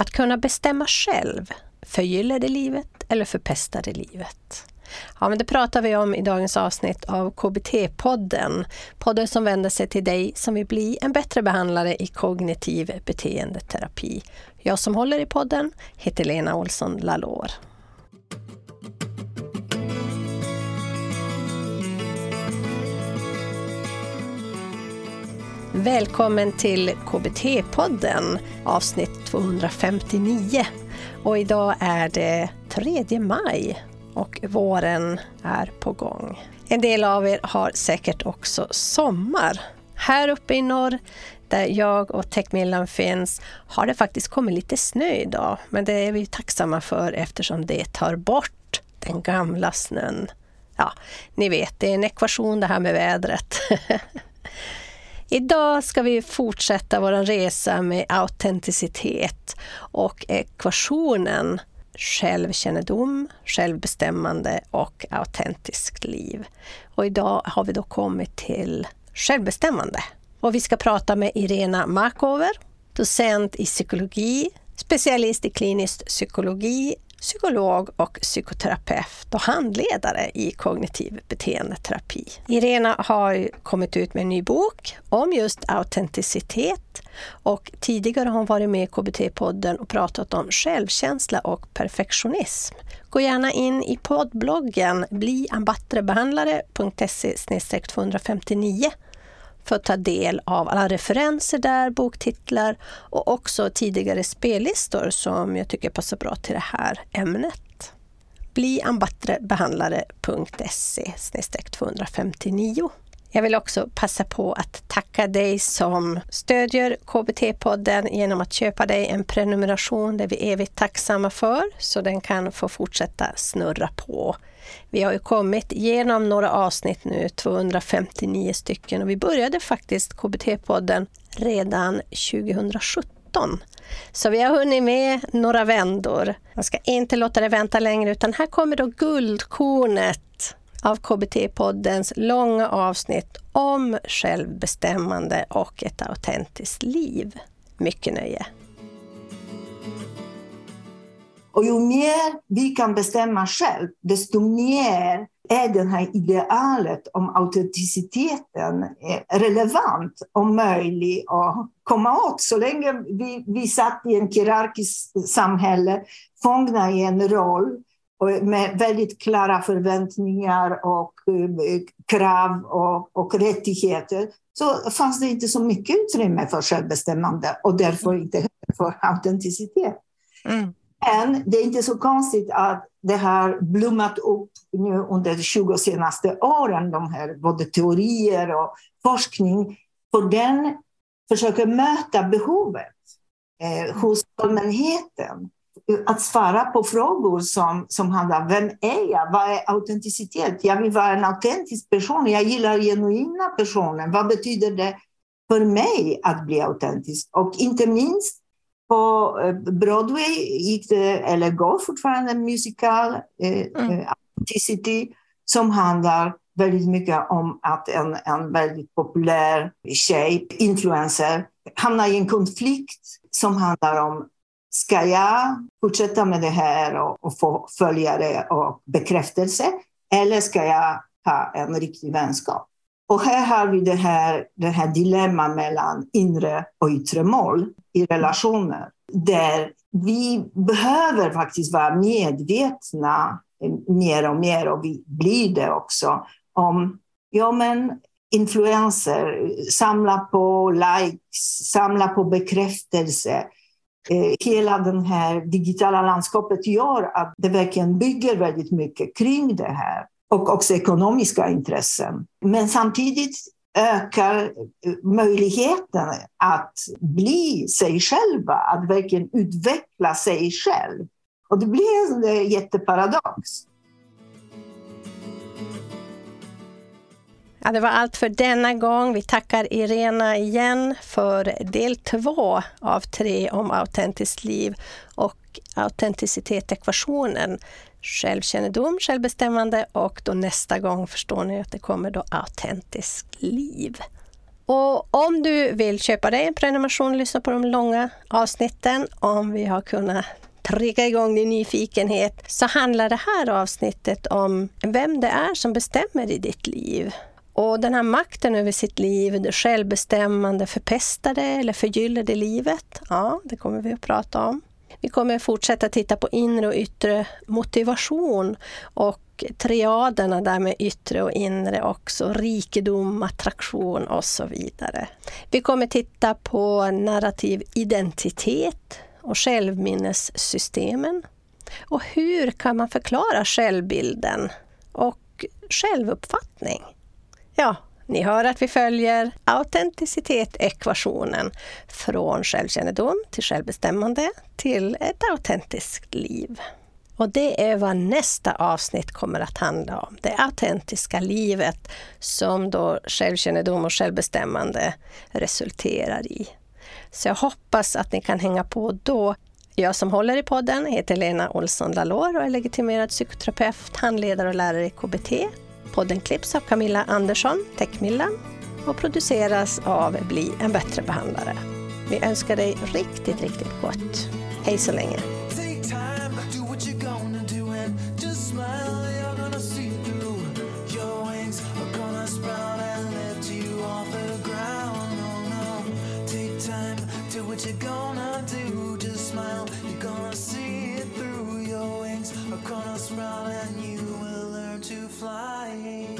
Att kunna bestämma själv, förgyller det livet eller förpestar det livet? Ja, men det pratar vi om i dagens avsnitt av KBT-podden. Podden som vänder sig till dig som vill bli en bättre behandlare i kognitiv beteendeterapi. Jag som håller i podden heter Lena Olsson Lalor. Välkommen till KBT-podden avsnitt 259. Och idag är det 3 maj och våren är på gång. En del av er har säkert också sommar. Här uppe i norr där jag och Techmillan finns har det faktiskt kommit lite snö idag, men det är vi tacksamma för eftersom det tar bort den gamla snön. Ja, ni vet, det är en ekvation det här med vädret. Idag ska vi fortsätta vår resa med autenticitet och ekvationen självkännedom, självbestämmande och autentiskt liv. Och idag har vi då kommit till självbestämmande. Och vi ska prata med Irena Markover, docent i psykologi, specialist i klinisk psykologi psykolog och psykoterapeut och handledare i kognitiv beteendeterapi. Irena har kommit ut med en ny bok om just autenticitet och tidigare har hon varit med i KBT-podden och pratat om självkänsla och perfektionism. Gå gärna in i poddbloggen bliambattrebehandlare.se 259 för att ta del av alla referenser där, boktitlar och också tidigare spellistor som jag tycker passar bra till det här ämnet. Bliambattrebehandlare.se 259. Jag vill också passa på att tacka dig som stödjer KBT-podden genom att köpa dig en prenumeration. Det är vi evigt tacksamma för, så den kan få fortsätta snurra på. Vi har ju kommit igenom några avsnitt nu, 259 stycken och vi började faktiskt KBT-podden redan 2017. Så vi har hunnit med några vändor. Jag ska inte låta det vänta längre utan här kommer då guldkornet av KBT-poddens långa avsnitt om självbestämmande och ett autentiskt liv. Mycket nöje! Och ju mer vi kan bestämma själv, desto mer är det här idealet om autenticiteten eh, relevant och möjlig att komma åt. Så länge vi, vi satt i en hierarkiskt samhälle, fångna i en roll med väldigt klara förväntningar och eh, krav och, och rättigheter, så fanns det inte så mycket utrymme för självbestämmande och därför inte för autenticitet. Mm. Men det är inte så konstigt att det har blommat upp nu under de 20 senaste åren, de här både teorier och forskning, för den försöker möta behovet eh, hos allmänheten. Att svara på frågor som, som handlar om vem är jag? Vad är autenticitet? Jag vill vara en autentisk person. Jag gillar genuina personer. Vad betyder det för mig att bli autentisk? Och inte minst på eh, Broadway gick det, eller går fortfarande, en musical, eh, mm. Eh, Authenticity, som handlar väldigt mycket om att en, en väldigt populär tjej, influencer, hamnar i en konflikt som handlar om Ska jag fortsätta med det här och, och få följare och bekräftelse? Eller ska jag ha en riktig vänskap? Och här har vi det här, det här dilemma mellan inre och yttre mål i relationer. Där vi behöver faktiskt vara medvetna mer och mer, och vi blir det också, om ja, men influenser, samla på likes, samla på bekräftelse. Eh, hela det här digitala landskapet gör att det verkligen bygger väldigt mycket kring det här och också ekonomiska intressen. Men samtidigt ökar eh, möjligheten att bli sig själva, att verkligen utveckla sig själv. Och det blir en eh, jätteparadox. Ja, det var allt för denna gång. Vi tackar Irena igen för del två av tre om autentiskt liv och autenticitet-ekvationen självkännedom, självbestämmande och då nästa gång förstår ni att det kommer då autentiskt liv. Och om du vill köpa dig en prenumeration och lyssna på de långa avsnitten, om vi har kunnat trigga igång din nyfikenhet, så handlar det här avsnittet om vem det är som bestämmer i ditt liv. Och den här makten över sitt liv, det självbestämmande, förpestar det eller förgyller det livet? Ja, det kommer vi att prata om. Vi kommer fortsätta titta på inre och yttre motivation och triaderna där med yttre och inre också, rikedom, attraktion och så vidare. Vi kommer titta på narrativ identitet och självminnessystemen. Och hur kan man förklara självbilden och självuppfattning? Ja, ni hör att vi följer autenticitet-ekvationen från självkännedom till självbestämmande till ett autentiskt liv. Och det är vad nästa avsnitt kommer att handla om. Det autentiska livet som då självkännedom och självbestämmande resulterar i. Så jag hoppas att ni kan hänga på då. Jag som håller i podden heter Lena Olsson Lalor och är legitimerad psykoterapeut, handledare och lärare i KBT Podden klipps av Camilla Andersson, Techmilla, och produceras av Bli en bättre behandlare. Vi önskar dig riktigt, riktigt gott. Hej så länge! smile and you to fly.